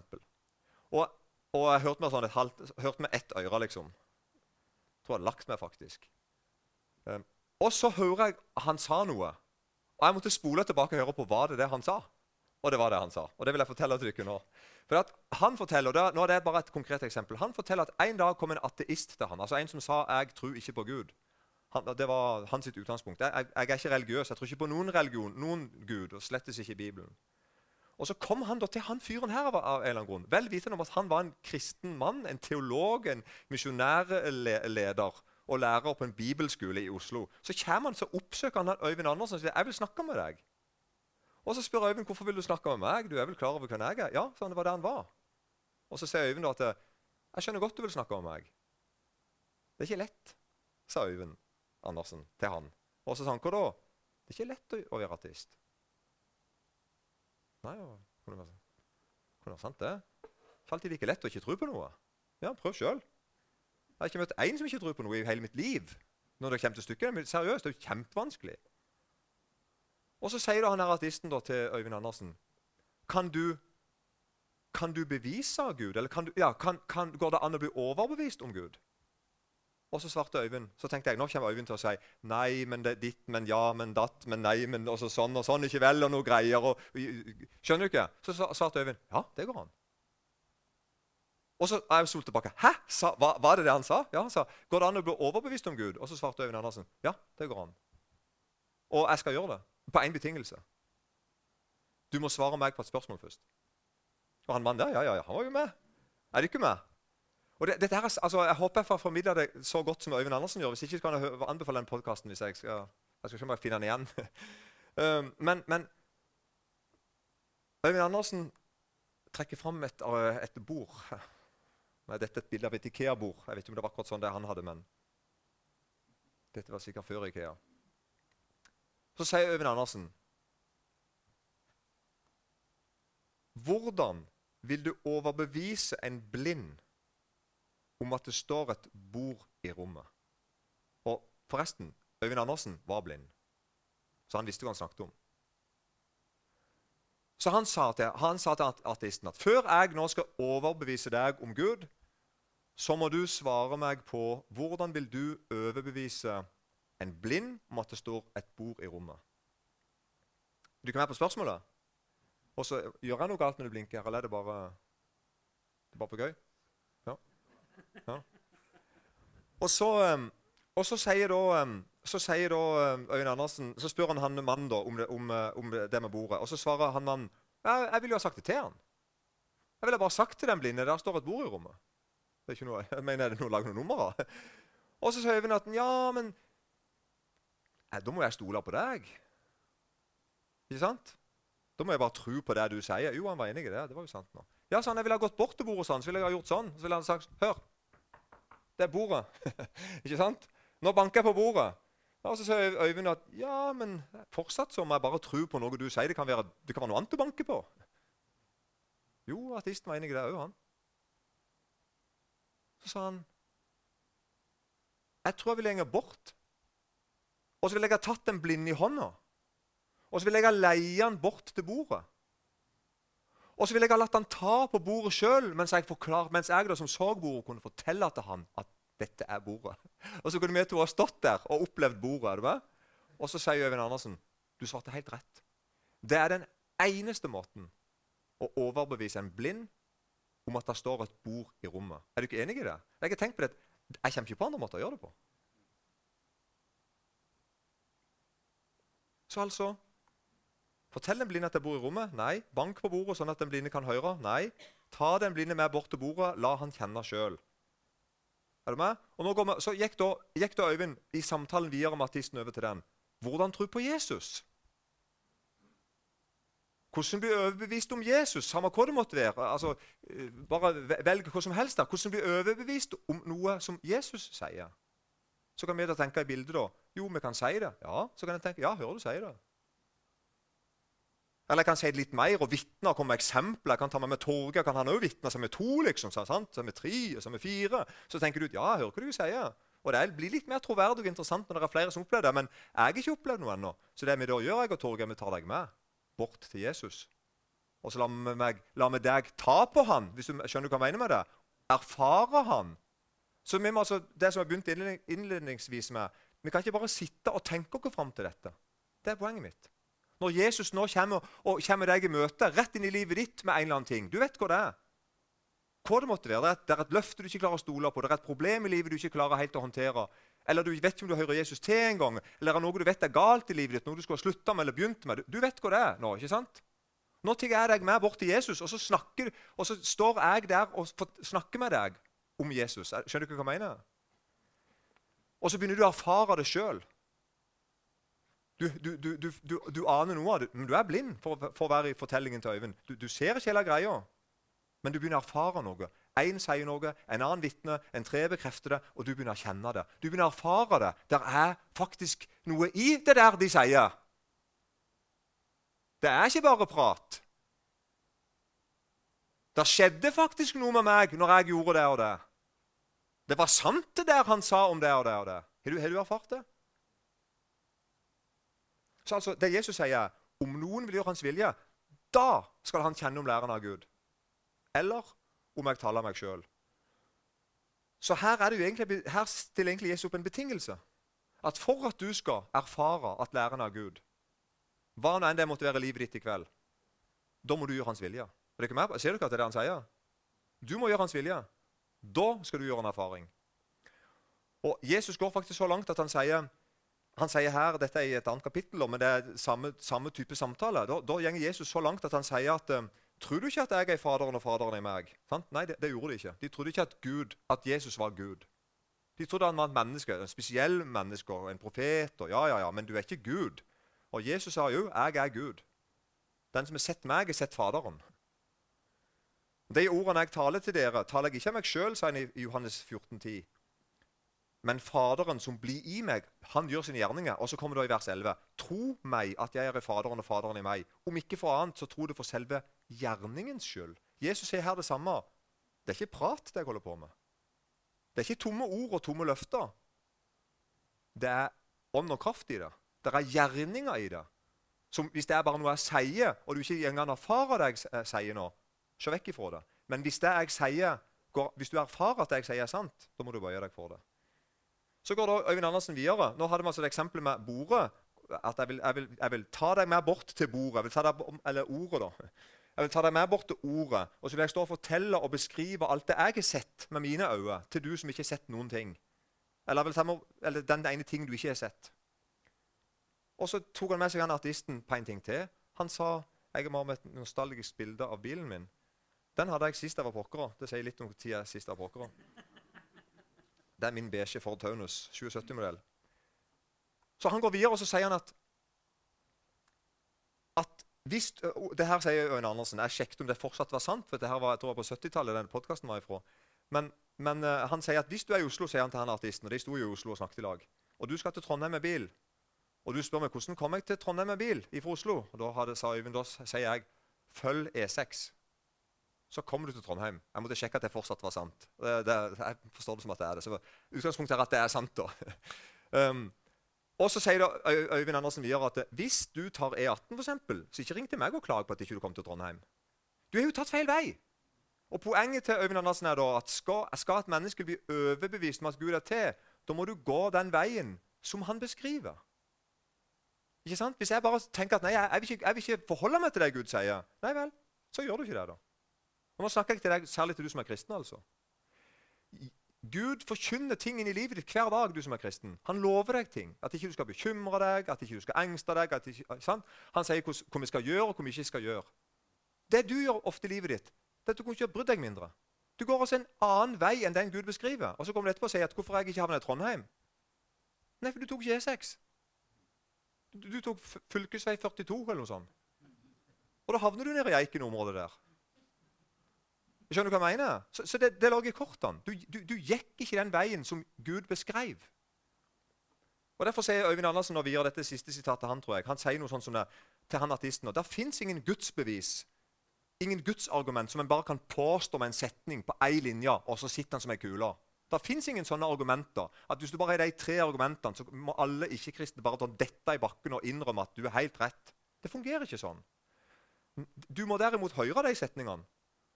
Og, og jeg hørte med, sånn et halvt, hørte med ett øre, liksom. Jeg tror jeg hadde lagt meg, faktisk. Um, og så hører jeg han sa noe. Og jeg måtte spole tilbake og høre på hva det er han sa. Og det var det han sa. Og det vil jeg fortelle dere nå. For han forteller, og Nå er det bare et konkret eksempel. Han forteller at En dag kom en ateist til han, altså en som sa 'jeg tror ikke på Gud'. Han, det var hans utgangspunkt. Jeg, jeg, er ikke religiøs. Jeg tror ikke på noen religion, noen Gud, og slettes ikke Bibelen. Og Så kom han da til han fyren her av, av en eller annen grunn, vel vitende om at han var en kristen mann, en teolog, en misjonærleder og lærer på en bibelskole i Oslo. Så kommer han, så oppsøker han Øyvind Andersen og sier 'Jeg vil snakke med deg'. Og Så spør Øyvind hvorfor vil du snakke med meg. Du er vel klar over hvem jeg er? Ja, sånn, det var der han var. Og Så sier Øyvind at jeg skjønner godt du vil snakke med meg. Det er ikke lett, sa Øyvind Andersen til han. Og så sa han hva da? Det er ikke lett å være artist. Nei, det kunne være sant, det. Det er alltid like lett å ikke tro på noe. Ja, prøv sjøl. Jeg har ikke møtt én som ikke tror på noe i hele mitt liv. Når det kommer til stykket. Seriøst, det er jo kjempevanskelig. Og så sier da han her artisten da, til Øyvind Andersen Kan du, kan du bevise Gud? Eller kan du, ja, kan, kan, går det an å bli overbevist om Gud? Og så svarte Øyvind. Så tenkte jeg nå kommer Øyvind til å si nei, men det, er ditt, men ja, men datt, men nei, men også sånn og sånn, ikke vel, og noe greier. Og, skjønner du ikke? Så svarte Øyvind ja, det går an. Og så er jeg solt tilbake. Hæ? Sa, hva, var, det det han sa? Ja, han sa. Går det an å bli overbevist om Gud? Og så svarte Øyvind Andersen ja, det går an. Og jeg skal gjøre det. På én betingelse. Du må svare meg på et spørsmål først. Og han mannen der, ja, ja, ja, han var jo med. Er du ikke med? Og det, dette her, altså, Jeg håper jeg får formidla det så godt som Øyvind Andersen gjør. Hvis ikke kan jeg anbefale den podkasten. jeg skal, jeg skal ikke om jeg finner den igjen. (laughs) um, men, men Øyvind Andersen trekker fram et, uh, et bord. Med dette et bilde av et Ikea-bord. Jeg vet ikke om det var akkurat sånn det han hadde, men dette var sikkert før Ikea. Så sier Øyvind Andersen Hvordan vil du overbevise en blind om at det står et bord i rommet? Og forresten, Øyvind Andersen var blind, så han visste hva han snakket om. Så han sa til, han sa til ateisten at før jeg nå skal overbevise deg om Gud, så må du svare meg på hvordan vil du overbevise en blind det står et bord i rommet. Du kan være på spørsmålet. Og så Gjør jeg noe galt når du blinker, eller er det bare, det er bare på gøy? Ja. ja. Og så, um, og så sier da um, så sier da Øyvind Andersen, så spør han han mannen da om det, om, uh, om det med bordet. Og så svarer han mannen ja, jeg ville jo ha sagt det til han. Jeg ville bare sagt til den blinde der står et bord i rommet. Det er ikke noe, (laughs) jeg mener, er det noe å lage noen nummer av? Og så sier Øyvind at ja, men da må jeg stole på deg. Ikke sant? Da må jeg bare tro på det du sier. Jo, han var enig i det. Det var jo sant nå. Ja, sa han, Jeg ville ha gått bort til bordet sånn, så ville jeg ha gjort sånn. Så ville han sagt Hør, det er bordet. (laughs) ikke sant? Nå banker jeg på bordet. Og så sier Øyvind at ja, men fortsatt så må jeg bare tro på noe du sier. Det kan være, det kan være noe annet du banker på. Jo, artisten var enig i det òg, han. Så sa han Jeg tror jeg vil lenger bort. Og så ville jeg ha tatt den blinde i hånda. Og så ville jeg ha leie han bort til bordet. Og så ville jeg ha latt han ta på bordet sjøl, mens jeg, mens jeg da, som så bordet, kunne fortelle til han at dette er bordet. (laughs) Og så kunne vi to ha stått der og opplevd bordet. er det med? Og så sier Øyvind Andersen du svarte helt rett. Det er den eneste måten å overbevise en blind om at det står et bord i rommet. Er du ikke enig i det? Jeg har tenkt på det. Jeg kommer ikke på andre måter å gjøre det på. Så altså Fortell den blinde at jeg bor i rommet. Nei. Bank på bordet sånn at den blinde kan høre. Nei. Ta den blinde med bort til bordet. La han kjenne sjøl. Er du med? Og vi, så gikk da, gikk da, Øyvind i samtalen videre med artisten over til den. Hvordan tro på Jesus? Hvordan bli overbevist om Jesus? Samme hva det måtte være. Altså, eh, bare velg hva som helst. der. Hvordan bli overbevist om noe som Jesus sier? Så kan vi da tenke i bildet da. Jo, vi kan si det. Ja, så kan jeg tenke, ja, hører du sier det. Eller jeg kan si det litt mer og vitne og komme med eksempler. Jeg kan ta meg med Torgeir. Kan han òg vitne som er to, liksom? Sant? Som er tre, som er fire? Så tenker du ja, hører hva du sier. Og det blir litt mer troverdig og interessant når det er flere som opplever det. Men jeg har ikke opplevd noe ennå. Så det vi da gjør, jeg og Torgeir, vi tar deg med bort til Jesus. Og så lar vi, meg, lar vi deg ta på han, hvis du skjønner hva jeg mener med det. Erfare han. Så vi må altså, Det som jeg begynte innledningsvis med Vi kan ikke bare sitte og tenke oss fram til dette. Det er poenget mitt. Når Jesus nå kommer, og kommer deg i møte rett inn i livet ditt med en eller annen ting Du vet hva det er. Hva det måtte være. Det er, et, løfte du ikke klarer å stole på. Det er et problem i livet du ikke klarer helt å håndtere. Eller du vet ikke om du hører Jesus til en gang. Eller er noe du vet er galt i livet ditt, noe du skulle ha slutta med eller begynt med. Du, vet hva det er nå. ikke sant? Nå tar jeg deg med bort til Jesus, og så, snakker, og så står jeg der og snakker med deg om Jesus. Skjønner du hva jeg mener? Og så begynner du å erfare det sjøl. Du, du, du, du, aner noe av det, men du er blind for, for å være i fortellingen til Øyvind. Du, ser ikke hele greia, men du begynner å erfare noe. Én sier noe, en annen vitner, en tre bekrefter det, og du begynner å kjenne det. Du begynner å erfare det. Det er faktisk noe i det der de sier. Det er ikke bare prat. Det skjedde faktisk noe med meg når jeg gjorde det og det. Det var sant, det der han sa om det og det og det. Har du, har du erfart det? Så altså, det Jesus sier, om noen vil gjøre hans vilje, da skal han kjenne om læreren av Gud. Eller om jeg taler meg sjøl. Så her, egentlig, her, stiller egentlig Jesus opp en betingelse. At for at du skal erfare at læreren av Gud, hva nå enn det måtte være livet ditt i kveld, da må du gjøre hans vilje. Er ikke mer? Ser ikke at det er det han sier? Du må gjøre hans vilje. Da skal du gjøre en erfaring. Og Jesus går faktisk så langt at han sier han sier her, Dette er i et annet kapittel, men det er samme, samme type samtale. Da, da går Jesus så langt at han sier at um, Tror du ikke at jeg er Faderen og Faderen er meg? Sant? Nei, det, det, gjorde de ikke. De trodde ikke at, Gud, at Jesus var Gud. De trodde han var et menneske, en spesiell menneske, en profet. og ja, ja, ja, Men du er ikke Gud. Og Jesus sa jo 'Jeg er Gud'. Den som har sett meg, har sett Faderen. De ordene jeg taler til dere, taler jeg ikke av meg sjøl, sa han i Johannes 14, 10. Men Faderen som blir i meg, han gjør sine gjerninger. Og så kommer det i vers 11. Tro meg at jeg er i Faderen og Faderen i meg. Om ikke for annet, så tro det for selve gjerningens skyld. Jesus sier her det samme. Det er ikke prat det jeg holder på med. Det er ikke tomme ord og tomme løfter. Det er ånd og kraft i det. Det er gjerninger i det. Som, hvis det er bare noe jeg sier, og du ikke engang erfarer det jeg eh, sier nå, se vekk ifra det. Men hvis det sier, går, hvis du erfarer at det jeg sier, er sant, da må du bøye deg for det. Så går da Øyvind Andersen videre. Nå hadde vi altså et eksempel med bordet. At jeg vil, jeg, vil, jeg vil, ta deg med bort til bordet. Jeg vil ta deg, eller ordet, da. Jeg vil ta deg med bort til ordet, og så vil jeg stå og fortelle og beskrive alt det jeg har sett med mine øyne, til du som ikke har sett noen ting. Eller, med, eller den ene ting du ikke har sett. Og så tok han med seg han artisten på en ting til. Han sa jeg har med et nostalgisk bilde av bilen min. Den hadde jeg sist jeg var pokkere. Det sier litt om tida sist jeg var pokkere. Det er min beige Ford Taunus 2070-modell. Så han går videre og så sier han at, at hvis, det her sier Øyne Andersen. Jeg sjekket om det fortsatt var sant. for det her var, jeg tror jeg på 70-tallet den podkasten var ifra. Men, men uh, han sier at hvis du er i Oslo, sier han til han artisten, og de sto i Oslo og snakket i lag, og du skal til Trondheim med bil, og du spør meg hvordan kommer jeg til Trondheim med bil fra Oslo, og da hadde, sa Øyvind, da sier jeg følg E6 så kommer du til Trondheim. Jeg måtte sjekke at det fortsatt var sant. Det, det, jeg forstår det som at det er det. Så utgangspunktet er at det er sant. da. (laughs) um, og så sier Øyvind Andersen videre at hvis du tar E18, for eksempel, så ikke ring til meg og klag på at ikke du kom til Trondheim. Du har jo tatt feil vei. Og Poenget til Øyvind Andersen er da at skal, skal et menneske bli overbevist om at Gud er til, da må du gå den veien som han beskriver. Ikke sant? Hvis jeg bare tenker at nei, jeg, jeg, vil ikke, jeg vil ikke forholde meg til det Gud sier, nei vel, så gjør du ikke det. da. Og Nå snakker jeg til deg, særlig til du som er kristen. altså. Gud forkynner ting inn i livet ditt hver dag. du som er kristen. Han lover deg ting. At ikke du skal bekymre deg, at ikke du skal engste deg. Ikke, Han sier hva vi skal gjøre, og hva vi ikke skal gjøre. Det du gjør ofte i livet ditt, det er at du kunne ikke brydd deg mindre. Du går også en annen vei enn den Gud beskriver. Og så kommer du etterpå og sier at 'hvorfor jeg ikke havnet i Trondheim'? Nei, for du tok ikke E6. Du, du tok fylkesvei 42 eller noe sånt. Og da havner du nede i Eiken-området der. Skjønner du hva jeg mener? Så, så det, det lå i kortene. Du, du, du, gikk ikke den veien som Gud beskrev. Og Derfor sier Øyvind Andersen når vi gjør dette siste sitatet han, tror jeg, han sier noe sånt som det til han artisten. Det fins ingen gudsbevis, ingen gudsargument som en bare kan påstå med en setning på én linje, og så sitter han som ei kule. Det fins ingen sånne argumenter. at Hvis du bare har de tre argumentene, så må alle ikke-kristne bare ta dette i bakken og innrømme at du er helt rett. Det fungerer ikke sånn. Du må derimot høre de setningene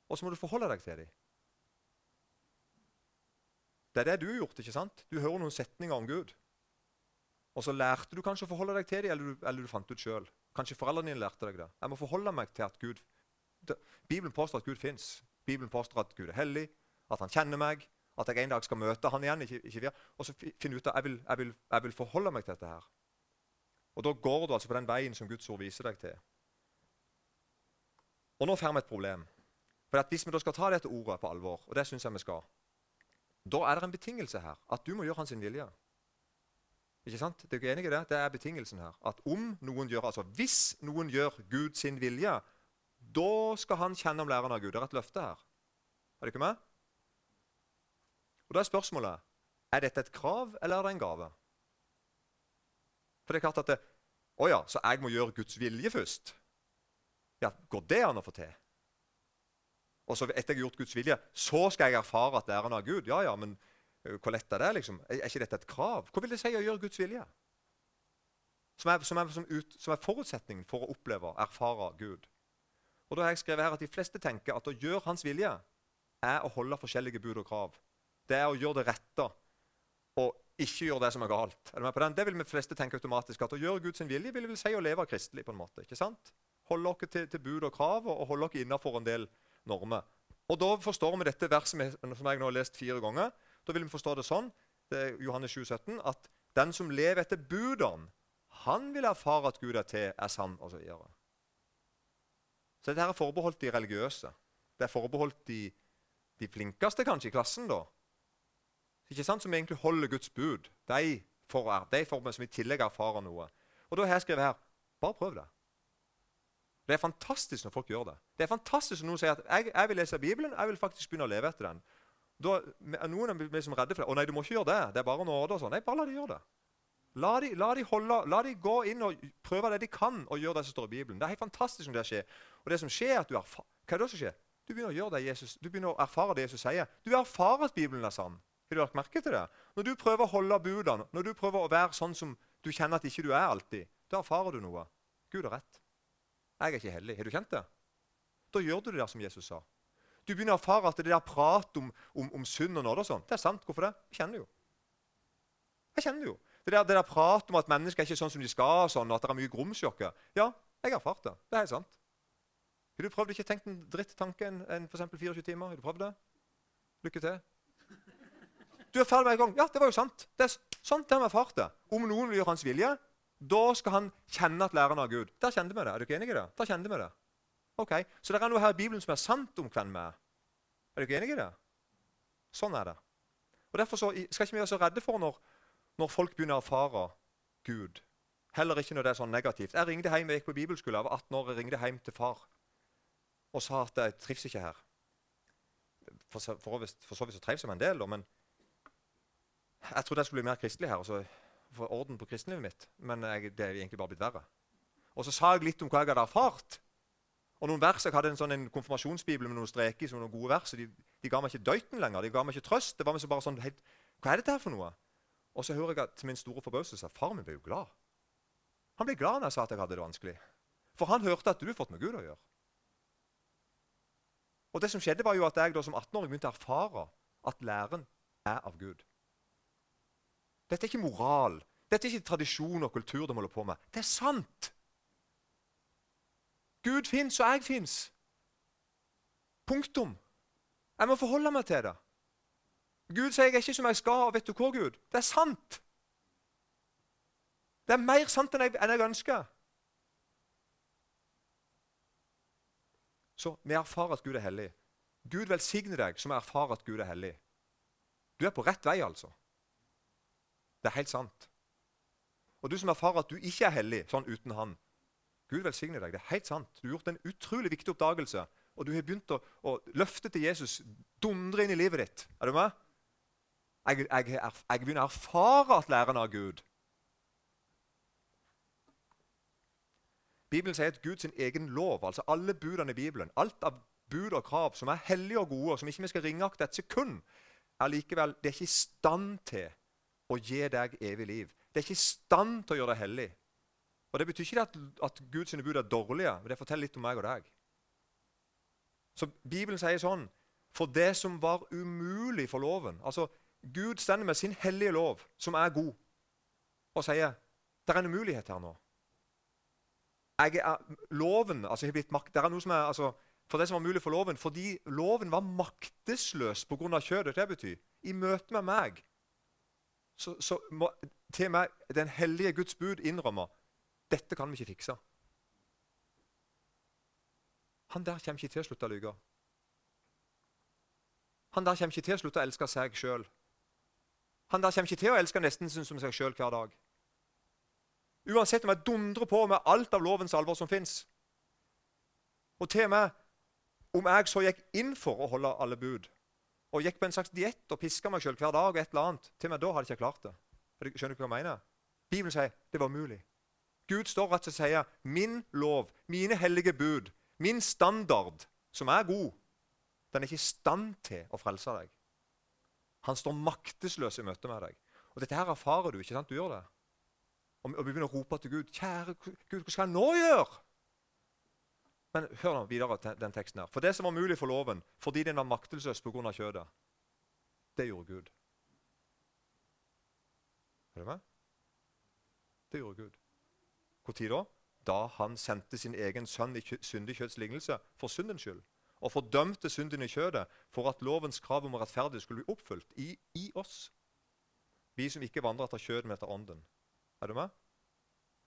og så må du forholde deg til dem. Det er det du har gjort. ikke sant? Du hører noen setninger om Gud. Og så lærte du kanskje å forholde deg til dem, eller, eller, du fant ut sjøl. Kanskje foreldrene dine lærte deg det. Jeg må forholde meg til at Gud det, Bibelen påstår at Gud fins. Bibelen påstår at Gud er hellig, at han kjenner meg, at jeg en dag skal møte han igjen. Ikke, ikke og så finne ut at jeg vil, jeg, vil, jeg vil forholde meg til dette her. Og Da går du altså på den veien som Guds ord viser deg til. Og nå får vi et problem. For Hvis vi da skal ta dette ordet på alvor, og det syns jeg vi skal, da er det en betingelse her. At du må gjøre hans vilje. Ikke sant? Det er ikke enig i det? Det er betingelsen her. At om noen gjør, altså Hvis noen gjør Guds vilje, da skal han kjenne om læreren av Gud. Det er et løfte her. Er det ikke med? Og Da er spørsmålet er dette et krav, eller er det en gave. For det er klart at det, Å ja, så jeg må gjøre Guds vilje først? Ja, Går det an å få til? Og så etter jeg har gjort Guds vilje, så skal jeg erfare at det er en av Gud. Ja, ja, men hvor lett er det? liksom? Er, ikke dette et krav? Hva vil det si å gjøre Guds vilje? Som er, som er, som ut, som er forutsetningen for å oppleve og erfare Gud. Og da har jeg skrevet her at De fleste tenker at å gjøre Hans vilje er å holde forskjellige bud og krav. Det er å gjøre det rette og ikke gjøre det som er galt. Er den? Det vil de fleste tenke automatisk. At å gjøre Guds vilje vil, vil si å leve kristelig. på en måte, ikke sant? Holde dere til, til bud og krav og, og holde dere innenfor en del normer. Og Da forstår vi dette verset som jeg nå har lest fire ganger. Da vil vi forstå det sånn det er Johannes 7, 17, at Den som lever etter budene, han vil erfare at Gud er til, er sann, osv. Så, videre. så dette her er forbeholdt de religiøse. Det er forbeholdt de, de flinkeste kanskje i klassen. da. Ikke sant? Som egentlig holder Guds bud. De får, de får som i tillegg erfarer noe. Og da har jeg skrevet her bare prøv det. Det er fantastisk når folk gjør det. Det er fantastisk når noen sier at jeg, jeg vil lese Bibelen, jeg vil faktisk begynne å leve etter den. Da er Noen er liksom redde for det. 'Å nei, du må ikke gjøre det. Det er bare nåde.' og sånn. Nei, bare la de gjøre det. La de, la, de holde, la de, gå inn og prøve det de kan, og gjøre det som står i Bibelen. Det er helt fantastisk når det skjer. Og det som skjer er at du erfar, Hva er det som skjer? Du begynner å gjøre det Jesus, du begynner å erfare det Jesus sier. Du erfarer at Bibelen er sann. Har du lagt merke til det? Når du prøver å holde budene, når du prøver å være sånn som du kjenner at ikke du er alltid, da erfarer du noe. Gud har rett. Jeg er ikke hellig. Har du kjent det? Da gjør du det der som Jesus sa. Du begynner å erfare at det der prat om, om, om synd og nåde og sånn, det er sant. Hvorfor det? Jeg kjenner det jo. Jeg kjenner jo. Det der, det der prat om at mennesker er ikke sånn som de skal, sånn, og at det er mye grumsjokke Ja, jeg har erfart det. Det er helt sant. Har du prøvd ikke tenkt en drittanke enn en, for 24 timer? Har du prøvd det? Lykke til. Du er ferdig med en gang. Ja, det var jo sant. Det er sånn det har vi erfart det. Om noen vil gjøre hans vilje, da skal han kjenne at læreren av Gud. Der kjente vi det. Er du ikke enig i det? Der kjente vi det. Ok, Så det er noe her i Bibelen som er sant om hvem vi er. Er ikke enig i det? Sånn er det. Og Derfor så, skal ikke vi være så redde for når, når folk begynner å erfare Gud. Heller ikke når det er sånn negativt. Jeg ringte hjem, jeg gikk på bibelskole, jeg var 18 år, jeg ringte hjem til far og sa at jeg trives ikke her. For, for, for så vidt så trives jeg meg en del, men jeg trodde jeg skulle bli mer kristelig her. og så få orden på kristenlivet mitt. Men jeg, det er egentlig bare blitt verre. Og så sa jeg litt om hva jeg hadde erfart. Og noen vers, Jeg hadde en sånn en konfirmasjonsbibel med noen streker som noen gode vers. De, de ga meg ikke døyten lenger. De ga meg ikke trøst. Det var bare sånn, Hva er dette her for noe? Og så hører jeg at, til min store forbauselse at far min ble jo glad. Han ble glad når jeg sa at jeg hadde det vanskelig. For han hørte at du har fått med Gud å gjøre. Og det som skjedde var jo at jeg da som 18-åring begynte å erfare at læren er av Gud. Dette er ikke moral. Dette er ikke tradisjon og kultur de holder på med. Det er sant. Gud fins, og jeg fins. Punktum. Jeg må forholde meg til det. Gud sier jeg er ikke som jeg skal, og vet du hva, Gud? Det er sant. Det er mer sant enn jeg, enn jeg ønsker. Så vi erfarer at Gud er hellig. Gud velsigne deg som erfarer at Gud er hellig. Du er på rett vei, altså. Det er helt sant. Og du som erfarer at du ikke er hellig sånn uten Han Gud velsigne deg. Det er helt sant. Du har gjort en utrolig viktig oppdagelse. Og du har begynt å, å løfte til Jesus dundre inn i livet ditt. Er du med? Jeg, jeg, jeg begynner å erfare at læren av Gud. Bibelen sier at Guds egen lov, altså alle budene i Bibelen, alt av bud og krav som er hellige og gode, og som ikke vi skal ringeakte et sekund, er likevel det er ikke i stand til å gi deg evig liv. Det er ikke i stand til å gjøre deg hellig. Og Det betyr ikke at, at Guds bud er dårlige, men det forteller litt om meg og deg. Så Bibelen sier sånn For det som var umulig for loven altså Gud stender med sin hellige lov, som er god, og sier det er en umulighet her nå. Jeg er, loven, altså jeg har blitt makt, det er noe som er, altså, For det som var mulig for loven, fordi loven var maktesløs pga. kjødet. Det betyr i møte med meg så, så må til meg den hellige Guds bud innrømme dette kan vi ikke fikse. Han der kommer ikke til å slutte å lyve. Han der kommer ikke til å slutte å elske seg sjøl. Han der kommer ikke til å elske nesten som seg sjøl hver dag. Uansett om jeg dundrer på med alt av lovens alvor som fins. Og til og med om jeg så gikk inn for å holde alle bud, og gikk på en slags diett og piska meg sjøl hver dag, og et eller annet, til og med da hadde jeg ikke klart det. Skjønner du hva jeg mener? Bibelen sier det var mulig. Gud står rett og sier min lov, mine hellige bud, min standard, som er god, den er ikke i stand til å frelse deg. Han står maktesløs i møte med deg. Og Dette her erfarer du. ikke sant? Du gjør det. Og begynner å rope til Gud. 'Kjære Gud, hva skal jeg nå gjøre?' Men hør nå videre til den teksten her. For det som var mulig for loven, fordi den var maktesløs pga. kjødet, det gjorde Gud. Er du med? Det gjorde Gud. Når da? Da han sendte sin egen sønn i syndig kjøtts lignelse for syndens skyld. Og fordømte synden i kjødet for at lovens krav om rettferdighet skulle bli oppfylt i, i oss. Vi som ikke vandrer etter kjødet, men etter ånden. Er du med?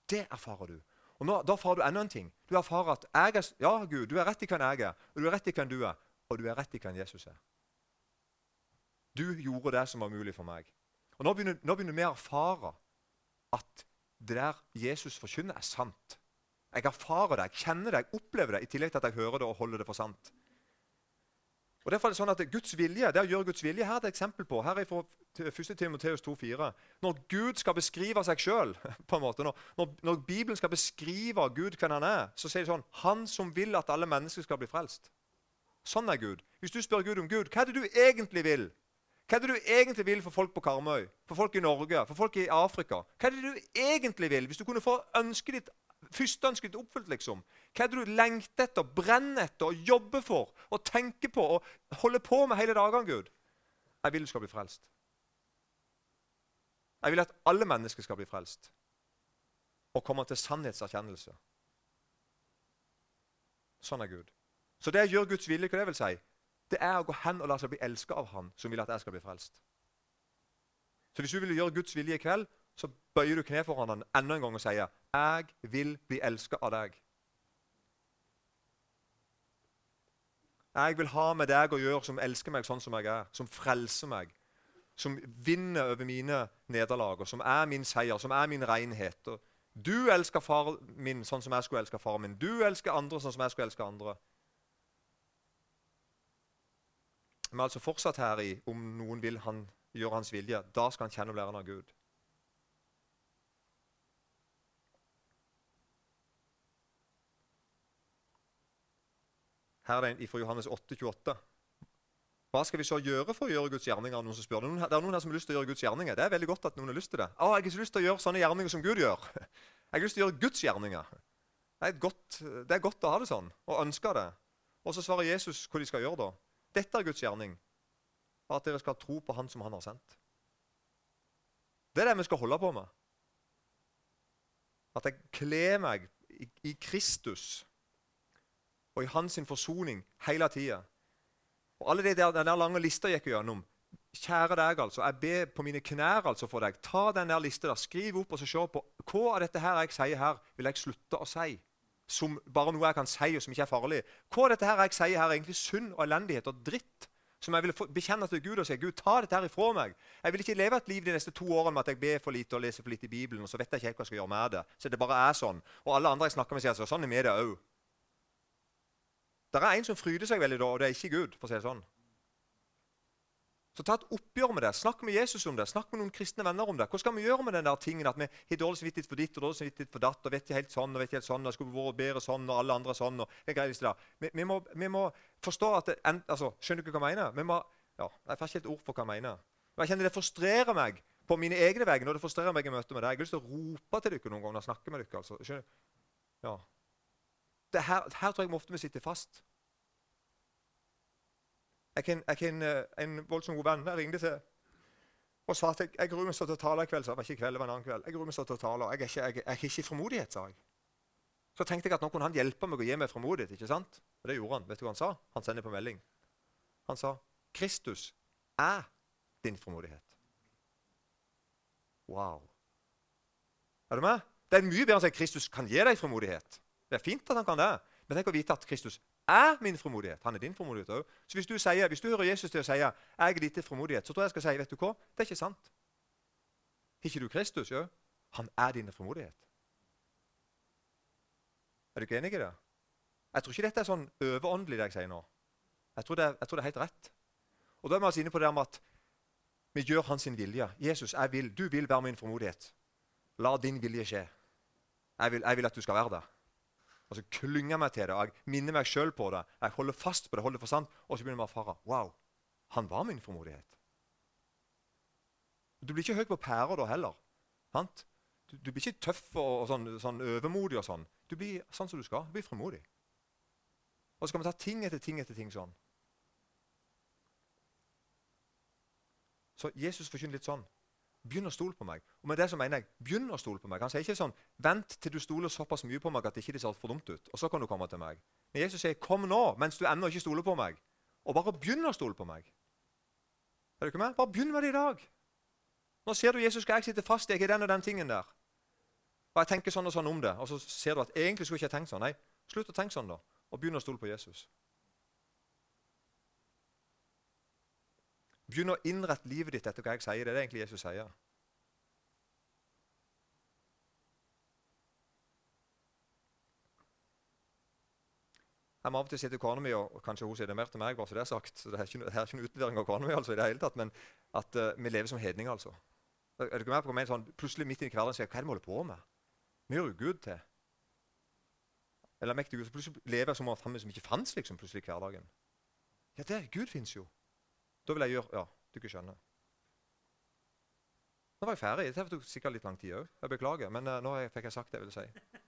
Det erfarer du. Og nå, Da erfarer du enda en ting. Du erfarer at jeg er, ja, Gud, du er rett i hvem jeg er, og du er rett i hvem du er, og du er rett i hvem Jesus er. Du gjorde det som var mulig for meg. Og Nå begynner, vi å erfare at det der Jesus forkynner, er sant. Jeg erfarer det, jeg kjenner det, jeg opplever det, i tillegg til at jeg hører det og holder det for sant. Og derfor er det sånn at Guds vilje, det å gjøre Guds vilje, her er et eksempel på. Her er fra 1. Timoteus 2,4. Når Gud skal beskrive seg sjøl, (laughs) når, når, når, Bibelen skal beskrive Gud hvem han er, så sier det sånn Han som vil at alle mennesker skal bli frelst. Sånn er Gud. Hvis du spør Gud om Gud, hva er det du egentlig vil? Hva er det du egentlig vil for folk på Karmøy, for folk i Norge, for folk i Afrika? Hva er det du egentlig vil? Hvis du kunne få ønsket ditt, førsteønsket ditt oppfylt, liksom. Hva er det du lengter etter, brenner etter, og jobber for og tenker på og holder på med hele dagene, Gud? Jeg vil du skal bli frelst. Jeg vil at alle mennesker skal bli frelst og komme til sannhetserkjennelse. Sånn er Gud. Så det gjør Guds vilje, hva det vil si? det er å gå hen og la seg bli elska av Han som vil at jeg skal bli frelst. Så hvis du vil gjøre Guds vilje i kveld, så bøyer du kne foran Han enda en gang og sier 'Jeg vil bli elska av deg'. Jeg vil ha med deg å gjøre som elsker meg sånn som jeg er, som frelser meg, som vinner over mine nederlag, som er min seier, som er min renhet. Og du elsker far min sånn som jeg skulle elske far min. Du elsker andre sånn som jeg skulle elske andre. Vi er altså fortsatt her i om noen vil han gjøre hans vilje. Da skal han kjenne og lære av Gud. Her er det en fra Johannes 8, 28. Hva skal vi så gjøre for å gjøre Guds gjerninger? Noen som spør. Det er noen her som har lyst til å gjøre Guds gjerninger. Det er veldig godt at noen har lyst til det. Å, jeg har ikke lyst til å gjøre sånne gjerninger som Gud gjør. (laughs) Jeg har lyst til å gjøre Guds gjerninger. Det er, godt, det er godt å ha det sånn og ønske det. Og så svarer Jesus hva de skal gjøre da. Dette er Guds gjerning. At dere skal tro på Han som Han har sendt. Det er det vi skal holde på med. At jeg kler meg i, i Kristus og i hans forsoning hele tida. Og alle de der, Den der lange lista gikk gjennom. Kjære deg, altså. Jeg ber på mine knær altså for deg. Ta den der lista der, skriv opp og så se på hva av dette her jeg sier her, vil jeg slutte å si som bare noe jeg kan si, og som ikke er farlig. Hva av dette her jeg sier her, er egentlig synd og elendighet og dritt? Som jeg vil bekjenne til Gud og si Gud, ta dette her ifra meg. Jeg vil ikke leve et liv de neste to årene med at jeg ber for lite og leser for lite i Bibelen, og så vet jeg ikke helt hva jeg skal gjøre med det. Så det bare er sånn. Og alle andre jeg snakker med, sier så, sånn er vi det òg. Det er en som fryder seg veldig da, og det er ikke Gud. for å si det sånn. Så ta et oppgjør med det. Snakk med Jesus om det. Snakk med noen kristne venner om det. Hva skal vi gjøre med den der tingen at vi har dårlig samvittighet for ditt og dårlig samvittighet for datt, og vet ikke helt sånn og vet ikke helt sånn, og skulle vært bedre sånn, og alle andre sånn. og det greier der. Vi, vi, må, vi, må, forstå at det, altså, Skjønner du ikke hva jeg mener? Vi må, ja, jeg får ikke helt ord på hva jeg mener. Men jeg kjenner det frustrerer meg på mine egne vegne, og det frustrerer meg i møte med deg. Jeg har lyst til å rope til dere noen ganger og snakke med dere. altså. Skjønner? Ja. Her, her tror jeg vi ofte vi sitter fast. Jeg kan, jeg eh, en voldsom god venn jeg ringte til og sa at jeg, jeg gruer meg til å tale i kveld. Det var ikke i kveld, det var en annen kveld. Jeg gruer meg til å tale. Jeg er ikke, ikke frimodighet, sa jeg. Så tenkte jeg at nå kunne han hjelpe meg å gi meg frimodighet. ikke sant? Og det gjorde han. Vet du hva han sa? Han sender på melding. Han sa, 'Kristus er din frimodighet'. Wow. Er du med? Det er mye bedre enn å si at Kristus kan gi deg frimodighet. Det er fint at han kan det. Men tenk å vite at Kristus er min frimodighet. Han er din frimodighet òg. Så hvis du, sier, hvis du hører Jesus til å si 'jeg er til frimodighet', så tror jeg jeg skal si vet du hva? Det er ikke sant. Ikke du Kristus? Jo? Han er din frimodighet. Er du ikke enig i det? Jeg tror ikke dette er sånn overåndelig, det jeg sier nå. Jeg tror, det, jeg tror, det er, helt rett. Og Da er vi altså inne på det med at vi gjør hans vilje. Jesus, jeg vil, du vil være min frimodighet. La din vilje skje. Jeg vil, jeg vil at du skal være der. Og så klynger jeg meg til det, og jeg minner meg sjøl på det. Jeg holder fast på det, holder for sant, og så begynner jeg å erfare wow, han var min formodighet. Du blir ikke høy på pærer da heller. Sant? Du, du, blir ikke tøff og, og sånn, sånn, overmodig. og sånn. Du blir sånn som du skal. Du blir fremodig. Og så skal vi ta ting etter ting etter ting sånn. Så Jesus forkynner litt sånn. Begynn å stole på meg. Og med det så mener jeg, begynn å stole på meg. Han sier ikke sånn Vent til du stoler såpass mye på meg at det ikke ser for dumt ut. Og så kan du komme til meg. Men Jesus sier, kom nå, mens du ennå ikke stoler på meg. Og bare begynn å stole på meg. Er du ikke med? Bare begynn med det i dag. Nå ser du Jesus skal jeg sitte fast i ikke den og den tingen der. Og jeg tenker sånn og sånn om det. Og så ser du at egentlig skulle jeg ikke tenkt sånn. Nei, slutt å tenke sånn, da. Og begynn å stole på Jesus. Begynn å innrette livet ditt etter hva jeg sier. Det er det egentlig Jesus sier. Jeg må av og til si til kona mi, og kanskje hun sier det mer til meg, bare så det er sagt, så det er ikke, det er ikke noe utlevering av kona mi, altså, i det hele tatt, men at uh, vi lever som hedninger. altså. Er du ikke med på hva sånn, Plutselig midt i hverdagen sier jeg, hva er det vi holder på med? Vi gjør jo Gud til. Eller mektig Gud, så Plutselig lever jeg som om han som ikke fantes liksom, plutselig i hverdagen. Ja, det, Gud fins jo. Da vil jeg gjøre Ja, du ikke skjønner. Nå var jeg ferdig. Det tok sikkert litt lang tid òg. Jeg beklager. Men uh, nå fikk jeg sagt det jeg ville si.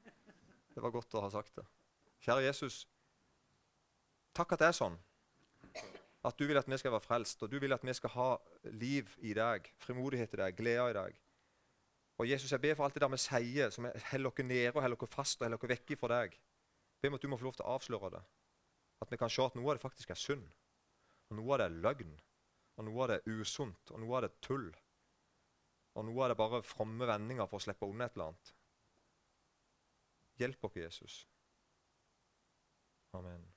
Det var godt å ha sagt det. Kjære Jesus. Takk at det er sånn. At du vil at vi skal være frelst, og du vil at vi skal ha liv i deg, frimodighet i deg, glede i deg. Og Jesus, jeg ber for alt det der vi sier, som holder oss nede og holder oss fast og holder oss vekk fra deg. Jeg ber om at du må få lov til å avsløre det. At vi kan se at noe av det faktisk er synd. Og noe av det er løgn. Og noe av det er usunt. Og noe av det er tull. Og noe av det er bare fromme vendinger for å slippe unna et eller annet. Hjelp oss, Jesus. Amen.